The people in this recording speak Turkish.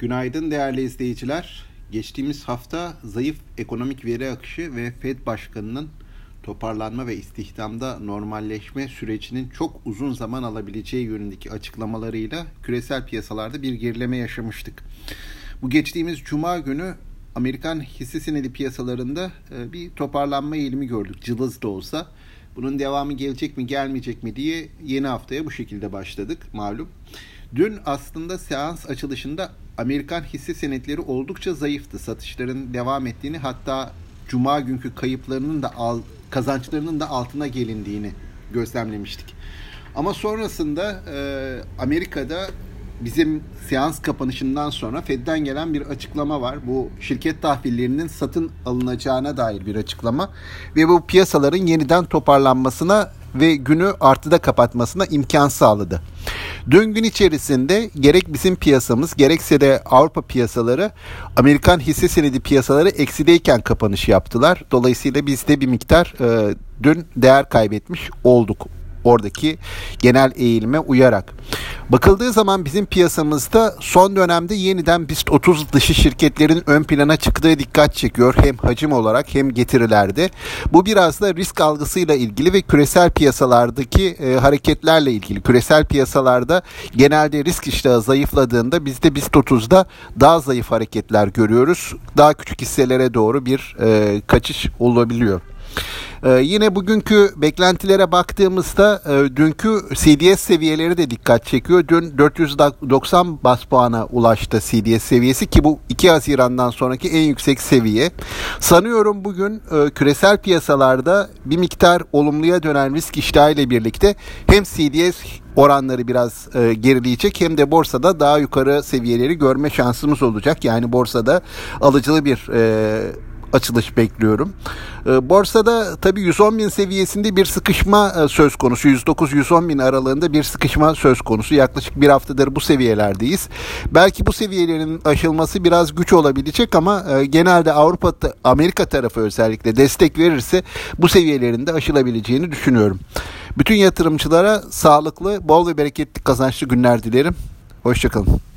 Günaydın değerli izleyiciler. Geçtiğimiz hafta zayıf ekonomik veri akışı ve Fed Başkanı'nın toparlanma ve istihdamda normalleşme sürecinin çok uzun zaman alabileceği yönündeki açıklamalarıyla küresel piyasalarda bir gerileme yaşamıştık. Bu geçtiğimiz cuma günü Amerikan hisse senedi piyasalarında e, bir toparlanma eğilimi gördük. Cılız da olsa. Bunun devamı gelecek mi gelmeyecek mi diye yeni haftaya bu şekilde başladık malum. Dün aslında seans açılışında Amerikan hisse senetleri oldukça zayıftı. Satışların devam ettiğini hatta cuma günkü kayıplarının da al, kazançlarının da altına gelindiğini gözlemlemiştik. Ama sonrasında e, Amerika'da bizim seans kapanışından sonra Fed'den gelen bir açıklama var. Bu şirket tahvillerinin satın alınacağına dair bir açıklama ve bu piyasaların yeniden toparlanmasına ve günü artıda kapatmasına imkan sağladı. Dün gün içerisinde gerek bizim piyasamız gerekse de Avrupa piyasaları Amerikan hisse senedi piyasaları eksideyken kapanış yaptılar. Dolayısıyla biz de bir miktar e, dün değer kaybetmiş olduk oradaki genel eğilime uyarak. Bakıldığı zaman bizim piyasamızda son dönemde yeniden BIST 30 dışı şirketlerin ön plana çıktığı dikkat çekiyor. Hem hacim olarak hem getirilerde. Bu biraz da risk algısıyla ilgili ve küresel piyasalardaki e, hareketlerle ilgili. Küresel piyasalarda genelde risk iştahı zayıfladığında bizde BIST 30'da daha zayıf hareketler görüyoruz. Daha küçük hisselere doğru bir e, kaçış olabiliyor. Ee, yine bugünkü beklentilere baktığımızda e, dünkü CDS seviyeleri de dikkat çekiyor. Dün 490 bas puana ulaştı CDS seviyesi ki bu 2 Haziran'dan sonraki en yüksek seviye. Sanıyorum bugün e, küresel piyasalarda bir miktar olumluya dönen risk iştahı ile birlikte hem CDS oranları biraz e, gerileyecek hem de borsada daha yukarı seviyeleri görme şansımız olacak. Yani borsada alıcılı bir e, açılış bekliyorum. Ee, borsada tabii 110 bin seviyesinde bir sıkışma e, söz konusu. 109-110 bin aralığında bir sıkışma söz konusu. Yaklaşık bir haftadır bu seviyelerdeyiz. Belki bu seviyelerin aşılması biraz güç olabilecek ama e, genelde Avrupa, Amerika tarafı özellikle destek verirse bu seviyelerin de aşılabileceğini düşünüyorum. Bütün yatırımcılara sağlıklı, bol ve bereketli kazançlı günler dilerim. Hoşçakalın.